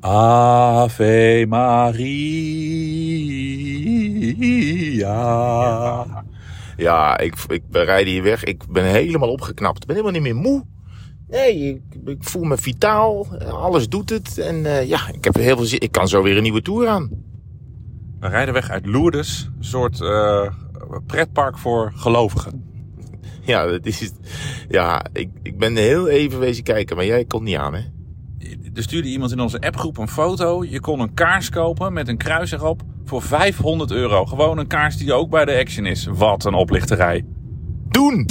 Ave Maria. Ja, ik, ik rijden hier weg. Ik ben helemaal opgeknapt. Ik ben helemaal niet meer moe. Nee, ik, ik voel me vitaal. Alles doet het. En eh, ja, ik heb heel veel zin. Ik kan zo weer een nieuwe tour aan. We rijden weg uit Lourdes. Een soort eh, pretpark voor gelovigen. Ja, dat is het. Ja, ik, ik ben heel even wezen kijken, maar jij komt niet aan, hè? Er stuurde iemand in onze appgroep een foto. Je kon een kaars kopen met een kruis erop voor 500 euro. Gewoon een kaars die ook bij de Action is. Wat een oplichterij. Doen!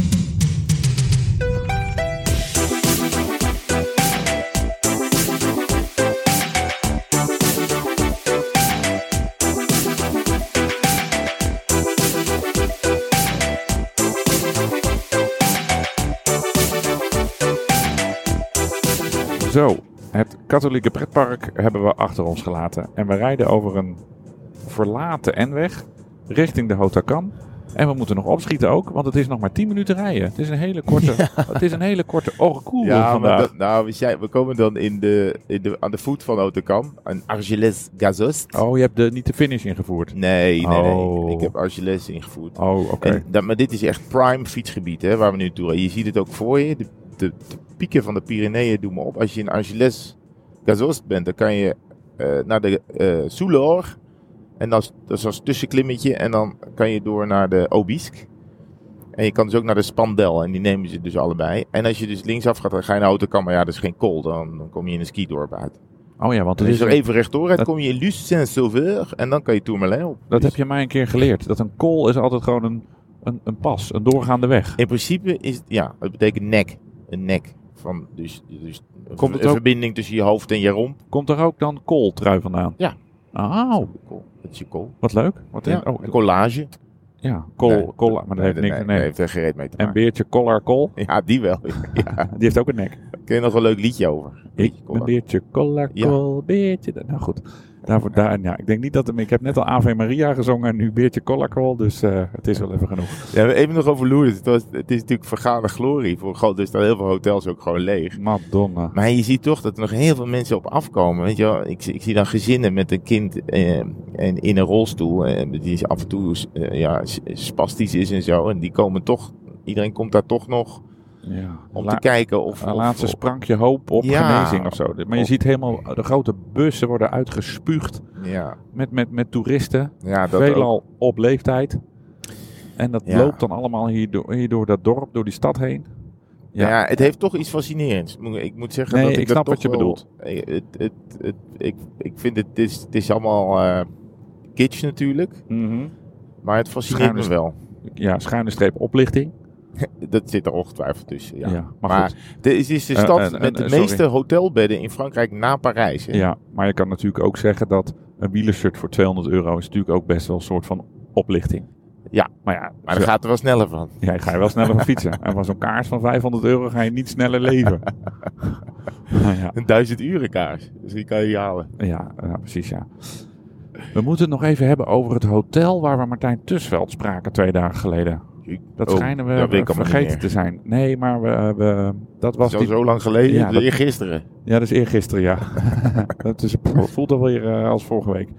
Zo, het katholieke pretpark hebben we achter ons gelaten. En we rijden over een verlaten N-weg richting de Hotakam. En we moeten nog opschieten ook, want het is nog maar 10 minuten rijden. Het is een hele korte, het is een hele korte orkoel Ja, maar vandaag. dat, nou, we, zijn, we komen dan in de, in de, aan de voet van Autocam. Een Argelès Gazost. Oh, je hebt de, niet de finish ingevoerd. Nee, nee, Oh. nee. Ik heb Argelès ingevoerd. Oh, oké. En dat, maar dit is echt prime fietsgebied, hè, waar we nu rijden. Je ziet het ook voor je. De, de, de pieken van de Pyreneeën doen me op. Als je in Argelès Gazost bent, dan kan je eh, naar de eh Soulor. En dan, is- dat is als tussenklimmetje. En dan kan je door naar de Obisque. En je kan dus ook naar de Spandel. En die nemen ze dus allebei. En als je dus linksaf gaat, dan ga je naar Autocam. Maar ja, dat is geen kool. Dan, dan kom je in een skidorp uit. Oh ja, want het is er even rechtdoor. Dan dat- kom je in Luce Saint-Sauveur. En dan kan je Tourmalet op. dat Dus heb je mij een keer geleerd. Dat een kool is altijd gewoon een, een, een pas, een doorgaande weg. In principe is het, ja, het betekent nek. Een nek. Van, dus, dus een, Komt een ook- verbinding tussen je hoofd en je romp. Komt er ook dan kooltrui vandaan? Ja. Oh. Dat is je kool. wat leuk. Wat Ja, oh, een collage. ja, kool, Nee, kool, maar dat heeft niks. nee, heeft er gereed mee te En maken. Beertje Collar Kool, Ja, die wel. ja, die heeft ook een nek. daar kun je nog een leuk liedje over. Ik ben Beertje Collar Ja. Kool, Beertje. Nou goed, daarvoor, daar, ja, ik denk niet dat... Ik heb net al Ave Maria gezongen en nu Beertje Collar Kool, dus eh, het is wel even genoeg. Ja, even nog over Lourdes. Het, was, het is natuurlijk vergane glorie. Voor God, er staan heel veel hotels ook gewoon leeg. Madonna. Maar je ziet toch dat er nog heel veel mensen op afkomen. Weet je wel? Ik, ik zie dan gezinnen met een kind eh, en in een rolstoel. Eh, die is af en toe eh, ja, spastisch is en zo. En die komen toch, iedereen komt daar toch nog Ja, om La- te kijken of... een laatste of- sprankje hoop op Ja. genezing of zo. Maar je ziet helemaal, de grote bussen worden uitgespuugd ja, met, met, met toeristen. ja, dat ook. veelal op leeftijd. En dat Ja. loopt dan allemaal hier door, hier door dat dorp, door die stad heen. Ja. Ja. het heeft toch iets fascinerends. Ik moet zeggen Nee, dat ik, ik snap wat je wel- bedoelt. eh, Het, het, het, ik, ik vind het, het is, het is allemaal eh kitsch natuurlijk. Mhm. Maar het fascineert me Schuine wel. Ja, schuine streep oplichting. Dat zit er ongetwijfeld tussen. Ja. Ja, maar. Het is de Eh, stad met de sorry. meeste hotelbedden in Frankrijk na Parijs. hè? Ja, maar je kan natuurlijk ook zeggen dat een wielershirt voor 200 euro is natuurlijk ook best wel een soort van oplichting. Ja. Maar ja, Maar zo- daar gaat er wel sneller van. ja, je ga je wel sneller van fietsen. En van zo'n kaars van 500 euro ga je niet sneller leven. nou ja, Een duizend uren kaars. Dus die kan je halen. Ja, ja, precies ja. We moeten het nog even hebben over het hotel waar we Martijn Tusveld spraken twee dagen geleden. Dat Oh, schijnen we ik niet vergeten te zijn. Nee, maar we, we, dat was Zo, die... zo lang geleden. Ja, dat- gisteren. Ja, dat is eergisteren, ja. dat is, voelt alweer eh, als vorige week.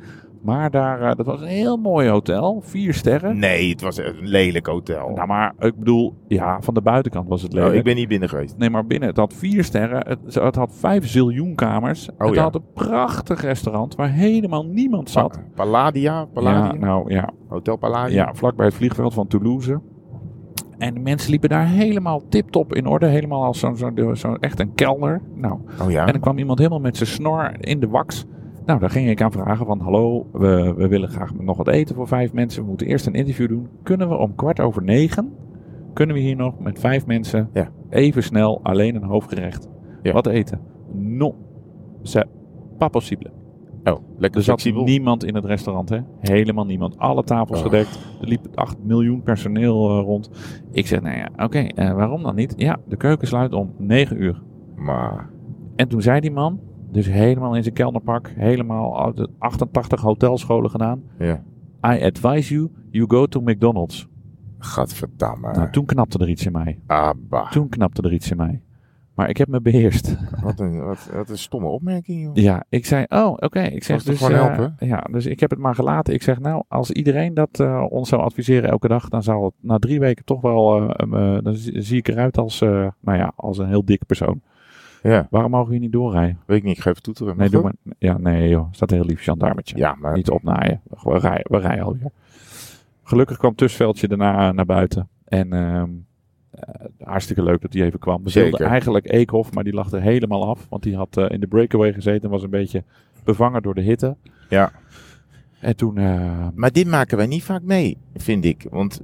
Maar daar, eh, dat was een heel mooi hotel. Vier sterren. Nee, het was een lelijk hotel. Nou, maar ik bedoel, ja, van de buitenkant was het Oh, lelijk. ik ben niet binnen geweest. Nee, maar binnen, het had vier sterren. Het, het had vijf ziljoen kamers. Oh, het ja. had een prachtig restaurant waar helemaal niemand zat. Pa- Palladia? Palladia? Ja, nou ja, Hotel Palladia? Ja, vlakbij het vliegveld van Toulouse. En de mensen liepen daar helemaal tip-top in orde. Helemaal als zo'n zo, zo echt een kelner. Nou, Oh ja? en dan kwam iemand helemaal met zijn snor in de wax. Nou, daar ging ik aan vragen van... Hallo, we, we willen graag nog wat eten voor vijf mensen. We moeten eerst een interview doen. Kunnen we om kwart over negen... Kunnen we hier nog met vijf mensen... Ja. Even snel alleen een hoofdgerecht... Ja. Wat eten? Non. C'est pas possible. Oh, lekker Er zat flexibel. niemand in het restaurant, hè? Helemaal niemand. Alle tafels Oh. gedekt. Er liep 8 miljoen personeel eh, rond. Ik zeg, nou ja, oké, eh, waarom dan niet? Ja, de keuken sluit om 9 uur. Maar... En toen zei die man, dus helemaal in zijn kelnerpak, helemaal uit de 88 hotelscholen gedaan. Ja. I advise you, you go to McDonald's. Gadverdamme. Nou, toen knapte er iets in mij. Ah, bah. Toen knapte er iets in mij. Maar ik heb me beheerst. Wat een, wat, wat een stomme opmerking, joh. Ja, ik zei, oh, oké. Ik zeg dus, gewoon eh, helpen? ja, dus ik heb het maar gelaten. Ik zeg, nou, als iedereen dat eh, ons zou adviseren elke dag, dan zou het na drie weken toch wel, eh, dan zie ik eruit als, nou ja, als een heel dik persoon. Ja, Waarom mogen we hier niet doorrijden? weet ik niet. Ik ga even toeteren. Nee, doe maar. Ja, nee joh, staat een heel lief gendarmetje. Ja, maar Niet opnaaien. We rijden, we rijden alweer. Gelukkig kwam Tusveldje daarna naar buiten. En ehm, eh, hartstikke leuk dat hij even kwam. We Zeker. wilden eigenlijk Eekhoff, maar die lag er helemaal af. Want die had eh, in de breakaway gezeten en was een beetje bevangen door de hitte. Ja. En toen... eh, Maar dit maken wij niet vaak mee, vind ik. Want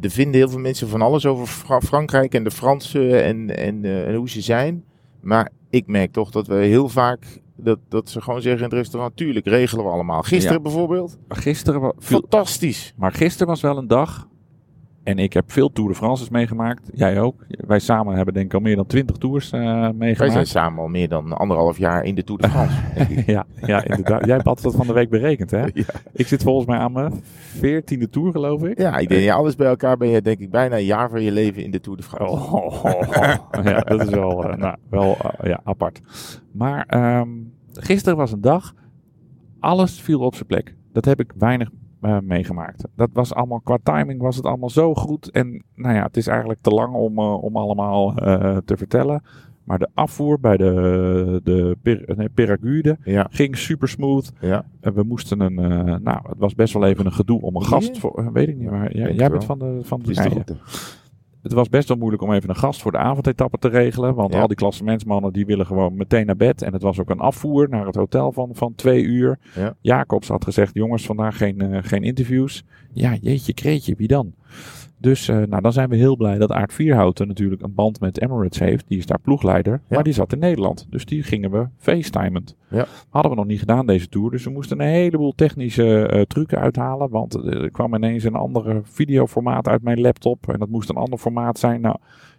er vinden heel veel mensen van alles over Fra- Frankrijk en de Fransen en, en, eh, en hoe ze zijn. Maar ik merk toch dat we heel vaak, dat, dat ze gewoon zeggen in het restaurant, tuurlijk regelen we allemaal. Gisteren Ja. bijvoorbeeld, gisteren... wa- viel- fantastisch. maar gisteren was wel een dag... En ik heb veel Tour de France's meegemaakt. Jij ook. Wij samen hebben denk ik al meer dan 20 tours Wij meegemaakt. zijn samen al meer dan anderhalf jaar in de Tour de France. ja, ja, inderdaad. Jij had dat van de week berekend, hè? ja. Ik zit volgens mij aan mijn veertiende tour, geloof ik. ja, ik denk, ja, alles bij elkaar ben je denk ik bijna een jaar van je leven in de Tour de France. Oh, oh, oh. ja, dat is wel, eh, nou, wel eh, ja, apart. Maar ehm, gisteren was een dag, alles viel op zijn plek. Dat heb ik weinig eh, meegemaakt. Dat was allemaal, qua timing was het allemaal zo goed. En nou ja, het is eigenlijk te lang om, eh, om allemaal eh, te vertellen. Maar de afvoer bij de, de per, nee, Peragude Ja, ging super smooth. ja. We moesten een, nou, het was best wel even een gedoe om een gast voor, weet ik niet, maar jij, bent van de, van de de. Het was best wel moeilijk om even een gast voor de avondetappe te regelen. Want Ja. al die klassementsmannen die willen gewoon meteen naar bed. En het was ook een afvoer naar het hotel van, van twee uur. Ja. Jacobs had gezegd, jongens, vandaag geen, eh, geen interviews. Ja, jeetje, kreetje, wie dan? Dus eh, nou, dan zijn we heel blij dat Aard Vierhouten natuurlijk een band met Emirates heeft. Die is daar ploegleider. Ja. Maar die zat in Nederland. Dus die gingen we facetimend. Ja. Hadden we nog niet gedaan deze tour. Dus we moesten een heleboel technische eh, trucken uithalen. Want eh, er kwam ineens een andere videoformaat uit mijn laptop. En dat moest een ander formaat zijn. Nou,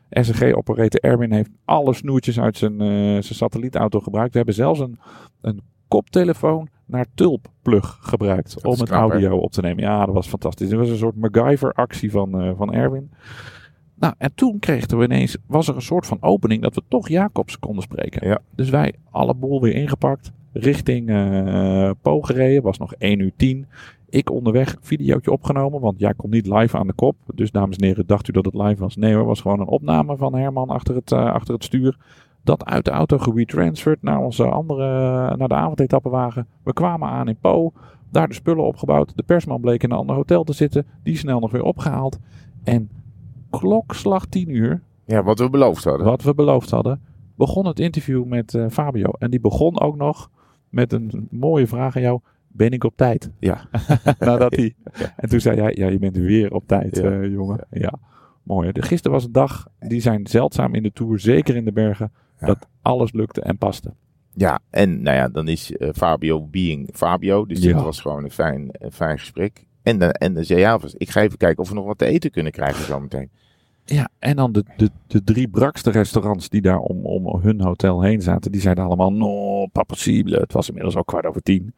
SNG-operator Erwin heeft alle snoertjes uit zijn, zijn satellietauto gebruikt. We hebben zelfs een, een koptelefoon naar tulpplug gebruikt. Dat om het knap, audio op te nemen. Ja, dat was fantastisch. Het was een soort MacGyver-actie van, eh, van Erwin. Nou, en toen kregen we ineens, was er een soort van opening dat we toch Jacobs konden spreken. Ja. Dus wij alle boel weer ingepakt, richting Po gereden, was nog 1 uur 10. Ik onderweg videootje opgenomen, want jij komt niet live aan de kop. Dus dames en heren, dacht u dat het live was? Nee hoor, het was gewoon een opname van Herman achter het, eh, achter het stuur. Dat uit de auto geretransferd naar onze andere, naar de avondetappewagen. We kwamen aan in Po, daar de spullen opgebouwd. De persman bleek in een ander hotel te zitten, die snel nog weer opgehaald. En klokslag 10 uur, Ja, wat we beloofd hadden. wat we beloofd hadden, begon het interview met eh, Fabio. En die begon ook nog met een mooie vraag aan jou. Ben ik op tijd? Ja. Nadat hij... Ja. En toen zei jij, ja, je bent weer op tijd, Ja. eh, jongen. Ja. mooi. hè? Gisteren was een dag, die zijn zeldzaam in de Tour, zeker in de bergen, Ja. dat alles lukte en paste. Ja, en nou ja, dan is eh, Fabio being Fabio. Dus dit was gewoon een fijn, een fijn gesprek. En, dan en dan zei ja, ik ga even kijken of we nog wat te eten kunnen krijgen zometeen. Ja, en dan de, de, de drie brakste restaurants die daar om, om hun hotel heen zaten, die zeiden allemaal, no, pas possible. Het was inmiddels al kwart over tien.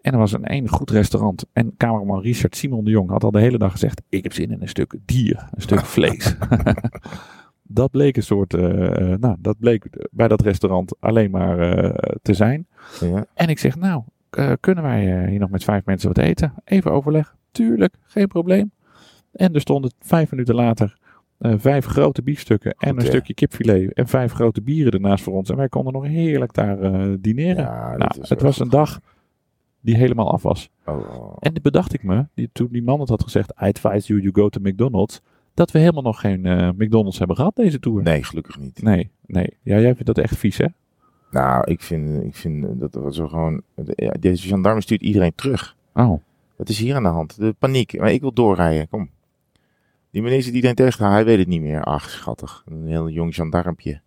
En er was een één goed restaurant. En cameraman Richard Simon de Jong had al de hele dag gezegd, ik heb zin in een stuk dier, een stuk vlees. dat bleek een soort, eh, eh, nou, dat bleek bij dat restaurant alleen maar eh, te zijn. Ja. En ik zeg, nou, kunnen wij hier nog met vijf mensen wat eten? Even overleg. Tuurlijk, geen probleem. En er stonden vijf minuten later vijf grote biefstukken en Goed, een stukje kipfilet en vijf grote bieren ernaast voor ons. En wij konden nog heerlijk daar dineren. Ja, nou, het was een dag die helemaal af was. Oh, oh. En toen bedacht ik me, die, toen die man het had gezegd, I advise you, you go to McDonald's, dat we helemaal nog geen eh, McDonald's hebben gehad deze tour. Nee, gelukkig niet. nee. nee. Ja, jij vindt dat echt vies, hè? Nou, ik vind, ik vind dat was zo gewoon. ja, Deze gendarme stuurt iedereen terug. Oh. Wat is hier aan de hand? De paniek. Maar ik wil doorrijden. Kom. Die meneer zit iedereen tegen. Hij weet het niet meer. Ach, schattig. Een heel jong gendarmpje.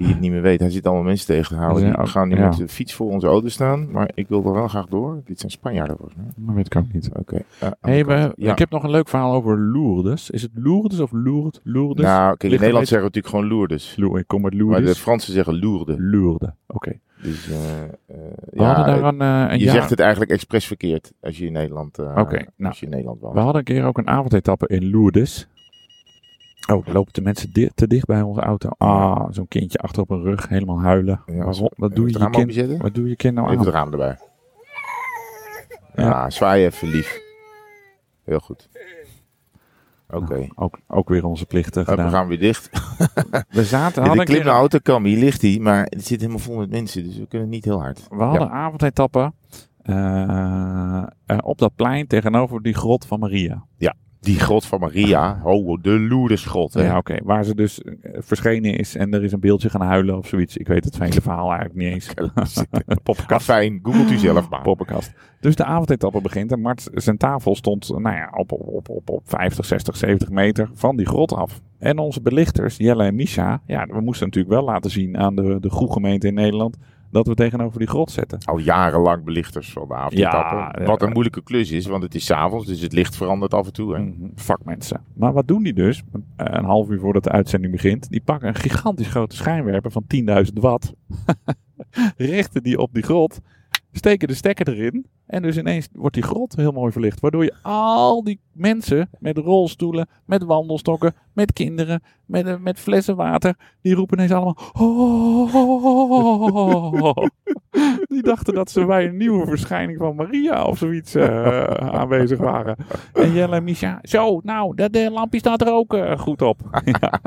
Die het niet meer weet. Hij zit allemaal mensen tegen te houden. Ja, Die gaan nu ja. met de fiets voor onze auto staan. Maar ik wil er wel graag door. Dit zijn Spanjaarden volgens mij. Dat weet ik ook niet. Oké. eh, aan de Hey, we, ja. Ik heb nog een leuk verhaal over Lourdes. Is het Lourdes of Lourdes? Lourdes? nou, kijk, in Nederland zeggen we natuurlijk gewoon Lourdes. Lour- ik kom uit Maar de Lourdes. Fransen zeggen Lourdes. Lourdes, oké. Dus eh, eh, We hadden daar een, eh, een je jaar... zegt het eigenlijk expres verkeerd als je in Nederland, eh, Oké, nou. als je in Nederland woont. We hadden een keer ook een avondetappe in Lourdes. Oh, lopen de mensen di- te dicht bij onze auto. Ah, zo'n kindje achter op een rug, helemaal huilen. Ja, Waarom? Wat doe je je kind? Wat doe je kind nou Even aan? het raam erbij. Ja. Ja, zwaai even lief. Heel goed. Oké. Ook, ook weer onze plichten we gedaan. gaan weer dicht. We zaten, Ja, hadden de klimmende autokam, hier ligt hij. Maar het zit helemaal vol met mensen, dus we kunnen niet heel hard. We hadden een avondetappe eh, eh, op dat plein tegenover die grot van Maria. Die grot van Maria. Oh, de loerdersgrot. Hè? Ja, oké. Waar ze dus eh, verschenen is en er is een beeldje gaan huilen of zoiets. Ik weet het hele verhaal eigenlijk niet eens. Poppenkast. Fijn, googelt u zelf maar. Poppenkast. Dus de avondetappe begint en Mart zijn tafel stond nou ja, op, op, op, op, op 50, 60, 70 meter van die grot af. En onze belichters, Jelle en Misha, ja, we moesten natuurlijk wel laten zien aan de, de goede gemeente in Nederland dat we tegenover die grot zetten. Al jarenlang belichters van de avondetappe. Ja, Wat een moeilijke klus is, want het is avonds, dus het licht verandert af en toe. Hè? Mhm, Vakmensen. Maar wat doen die dus? Eh, Een half uur voordat de uitzending begint. Die pakken een gigantisch grote schijnwerper van 10.000 watt. richten die op die grot. Steken de stekker erin. En dus ineens wordt die grot heel mooi verlicht. Waardoor je al die mensen met rolstoelen, met wandelstokken, met kinderen, met, eh, met flessen water. Die roepen ineens allemaal. "Oh." Die dachten dat ze bij een nieuwe verschijning van Maria of zoiets eh, aanwezig waren. En Jelle en Misha, zo, nou, de, de lampje staat er ook eh, goed op. Ja.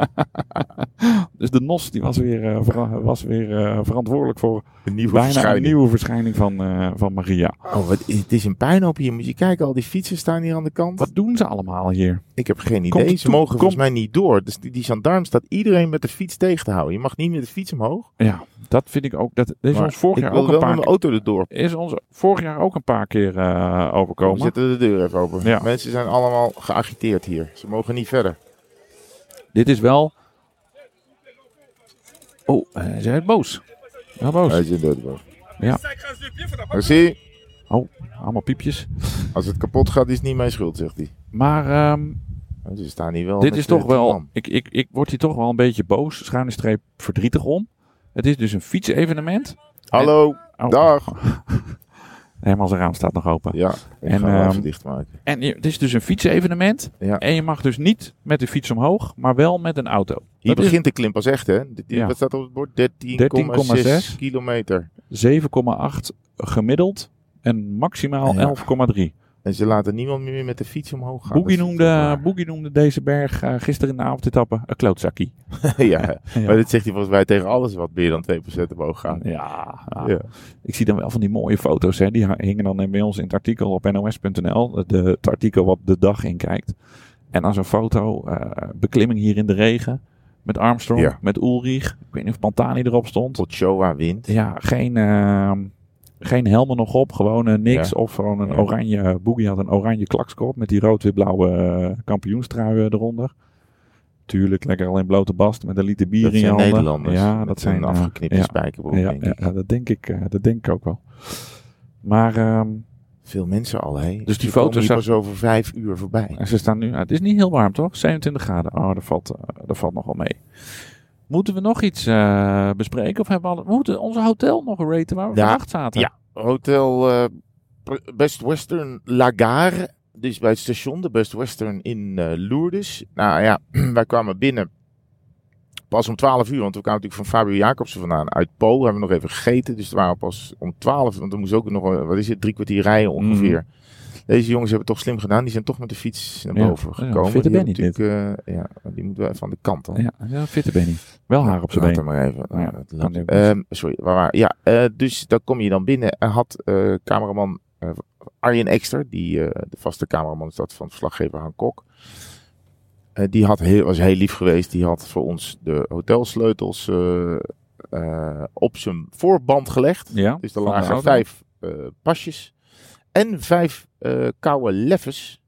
Dus de NOS die was weer, eh, was weer eh, verantwoordelijk voor Een nieuwe bijna verschijning. een nieuwe verschijning van, eh, van Maria. Oh, wat, het is een puinhoop hier. Moet je kijken, al die fietsen staan hier aan de kant. Wat doen ze allemaal hier? Ik heb geen idee. Ze toe- mogen volgens mij niet door. Dus die, die gendarm staat iedereen met de fiets tegen te houden. Je mag niet met de fiets omhoog. Ja, dat vind ik ook. Dat is Maar ons vorig ik jaar wil ook wel een met paar mijn auto erdoor. is ons vorig jaar ook een paar keer eh, We overkomen. zetten de deur even open. Ja. Mensen zijn allemaal geagiteerd hier. Ze mogen niet verder. Dit is wel. Oh, eh, ze zijn boos. Wel boos. Hij zit doodboos. Ja. Merci. Allemaal piepjes. Als het kapot gaat, is het niet mijn schuld, zegt hij. Maar Oh, Ze staan hier wel. dit is toch wel. Ik, ik, ik word hier toch wel een beetje boos, schuine streep verdrietig om. Het is dus een fietsevenement. Hallo. Oh. Dag. Helemaal zijn raam staat nog open. Ja, ik En, ga even dichtmaken. En het is dus een fietsevenement. Ja. En je mag dus niet met de fiets omhoog, maar wel met een auto. Hier dat is- begint de klim pas echt, hè? Ja. Wat staat op het bord? 13,6 13,6 kilometer. 7,8 gemiddeld en maximaal Ja. 11,3. En ze laten niemand meer met de fiets omhoog gaan. Boogie noemde. Boogie noemde deze berg eh, gisteren in de avondetappe een klootzakkie. ja, Ja. maar dit zegt hij volgens mij tegen alles wat meer dan 2% omhoog gaat. Ja, ja. Ja. ik zie dan wel van die mooie foto's. Hè. Die hingen dan bij ons in het artikel op nos.nl. De, het artikel wat de dag in kijkt. En dan zo'n foto, eh, beklimming hier in de regen. Met Armstrong, met Ulrich. Ik weet niet of Pantani erop stond. Tot Showa wint. Ja, geen, ehm, geen helmen nog op. Gewoon eh, niks. Ja. Of gewoon een oranje. Boogie had een oranje klakskop met die rood-wit-blauwe eh, kampioenstrui eronder. Tuurlijk, lekker al in blote bast met een liter bier Dat in je zijn handen. Nederlanders. Ja, dat zijn eh, afgeknipte ja, spijkerbroek, ja, denk ja, ik. ja, dat denk ik, dat denk ik ook wel. Maar ehm, Veel mensen al, hè? Dus die foto's zag- pas over vijf uur voorbij. ze staan nu. het is niet heel warm, toch? 27 graden. Oh, dat valt, dat valt nog wel mee. Moeten we nog iets eh, bespreken? Of hebben we, alle, we moeten onze hotel nog raten waar we Ja, vannacht zaten? ja. Hotel eh, Best Western Lagare. Dus bij het station, de Best Western in eh, Lourdes. Nou ja, wij kwamen binnen pas om 12 uur. Want we kwamen natuurlijk van Fabio Jacobsen vandaan uit Po. Hebben we nog even gegeten. Dus we waren pas om 12. Want we moesten ook nog, wat is het, drie kwartier rijden ongeveer. Deze jongens hebben toch slim gedaan. Die zijn toch met de fiets naar Ja, boven ja, gekomen. fitte die, Benny natuurlijk, eh, ja, die moeten we even aan de kant dan. Ja, ja fitte Benny. Wel haar op zijn been. maar even. Ja, ook Ehm, sorry, waar Ja, eh, dus dan kom je dan binnen. En had eh, cameraman eh, Arjen Ekster, die eh, de vaste cameraman is dat van verslaggever Han Kok. eh, die had heel, was heel lief geweest. Die had voor ons de hotelsleutels eh, eh, op zijn voorband gelegd. Ja, Dus er van de lagen vijf eh, pasjes. En vijf eh, koude leffes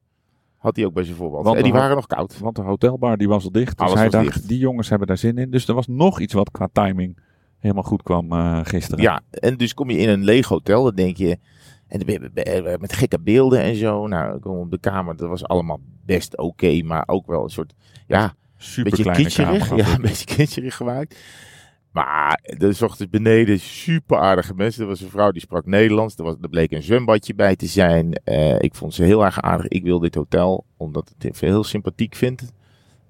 had hij ook bij zijn. Want en die waren nog koud. Want de hotelbar die was al dicht. Dus hij dacht, dicht. die jongens hebben daar zin in. Dus er was nog iets wat qua timing helemaal goed kwam eh, gisteren. Ja, en dus kom je in een leeg hotel, dan denk je. En met gekke beelden en zo. Nou, ik kom op de kamer, dat was allemaal best oké, maar ook wel een soort. Ja, Super beetje kitscherig. Ja, een beetje kitscherig gemaakt. Maar er zochten benedensuper aardige mensen. Er was een vrouw die sprak Nederlands. Er, was, er bleek een zwembadje bij te zijn. Eh, ik vond ze heel erg aardig. Ik wil dit hotel, omdat ik het heel sympathiek vind.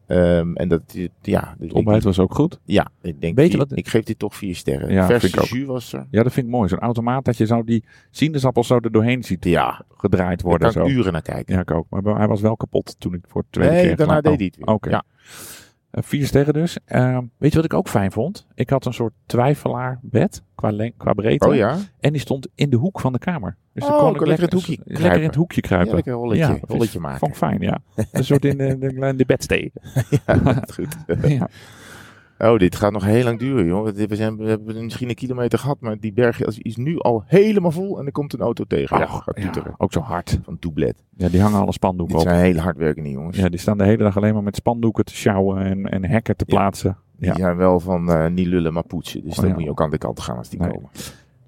Ehm, en dat, ja. Het ontbijt was ook goed. Ja, ik denk, Weet je wat- ik geef dit toch vier sterren. Ja, Verse jus was er. Ja, dat vind ik mooi. Zo'n automaat dat je zo die sinaasappels zo er doorheen ziet Ja, gedraaid daar worden. kan Zo. ik uren naar kijken. Ja, ik ook. Maar hij was wel kapot toen ik voor de tweede nee, keer... daarna deed hij het Oh, weer. Oké. Ja. Eh, vier sterren dus. Eh, weet je wat ik ook fijn vond? Ik had een soort twijfelaar bed qua, qua breedte. Oh ja? En die stond in de hoek van de kamer. Dus Oh, dan kon ik lekker in het hoekje lekker in kruipen. het hoekje Ja, kruipen. lekker een rolletje, Ja, rolletje maken. Vond ik fijn, ja. Een soort in de, de, de bedstee. Ja, goed. ja. Oh, dit gaat nog heel lang duren, joh. We, zijn, we hebben misschien een kilometer gehad, maar die berg is nu al helemaal vol en er komt een auto tegen. Ja, gaat ja, ook zo hard. Van Doublet. Ja, die hangen alle spandoeken Dit op. zijn hele hardwerkende jongens. Ja, die staan de hele dag alleen maar met spandoeken te sjouwen en, en hekken te Ja. plaatsen. Die Ja. zijn wel van eh, niet lullen, maar poetsen. Dus Oh, dan moet je ook aan de kant gaan als die Nee. komen.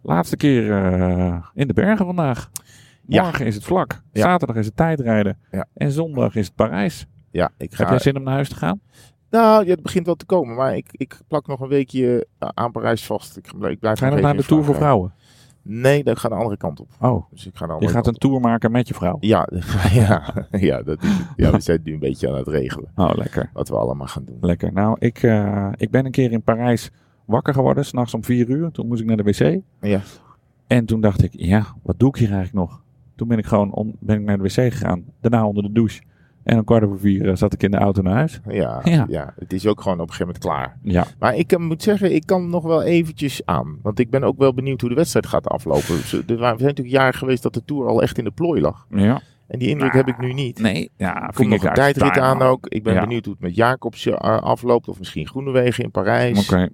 Laatste keer eh, in de bergen vandaag. Morgen is het vlak. Zaterdag is het tijdrijden. Ja. En zondag is het Parijs. Ja, ik ga... Heb jij zin om naar huis te gaan? Nou, ja, het begint wel te komen, maar ik, ik plak nog een weekje eh, aan Parijs vast. Ik, ik blijf Ga je nog naar de Tour voor vrouwen? Nee, dat gaat de andere kant op. Oh, Dus ik ga de je gaat een tour maken met je vrouw. Ja, ja, ja, dat is ja, we zijn nu een beetje aan het regelen. Oh, lekker. Wat we allemaal gaan doen. Lekker. Nou, ik, eh, ik ben een keer in Parijs wakker geworden, s'nachts om vier uur. Toen moest ik naar de wc. Ja. En toen dacht ik, ja, wat doe ik hier eigenlijk nog? Toen ben ik gewoon on- ben ik naar de wc gegaan. Daarna onder de douche. En om kwart over vier eh, zat ik in de auto naar huis. Ja, Ja. ja. het is ook gewoon op een gegeven moment klaar. Ja, Maar ik eh, moet zeggen, ik kan nog wel eventjes aan. Want ik ben ook wel benieuwd hoe de wedstrijd gaat aflopen. We zijn natuurlijk jaren geweest dat de Tour al echt in de plooi lag. ja. En die indruk Nou, heb ik nu niet. Nee, ja, komt nog ik een tijdrit aan ook. Ik ben Ja. benieuwd hoe het met Jacobs eh, afloopt. Of misschien Groenewegen in Parijs. Oké,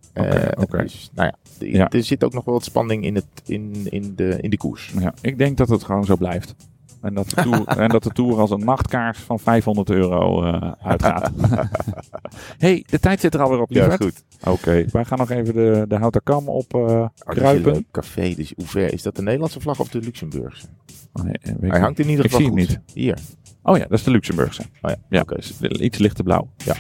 oké, dus, nou Ja. er zit ook nog wel wat spanning in, het, in, in, de, in de koers. Ja, ik denk dat het gewoon zo blijft. En dat de tour, en dat de tour als een nachtkaars van 500 euro eh, uitgaat. hey, de tijd zit er alweer op, Ja, goed. Oké, wij gaan nog even de, de houten kam op Oh, een kruipen. leuk café. Dus hoe ver is dat de Nederlandse vlag of de Luxemburgse? Oh, nee, ik Hij hangt in ieder Ik geval zie hem goed. Hier. Oh ja, dat is de Luxemburgse. Oh ja, Ja, oké. iets lichter blauw. Ja.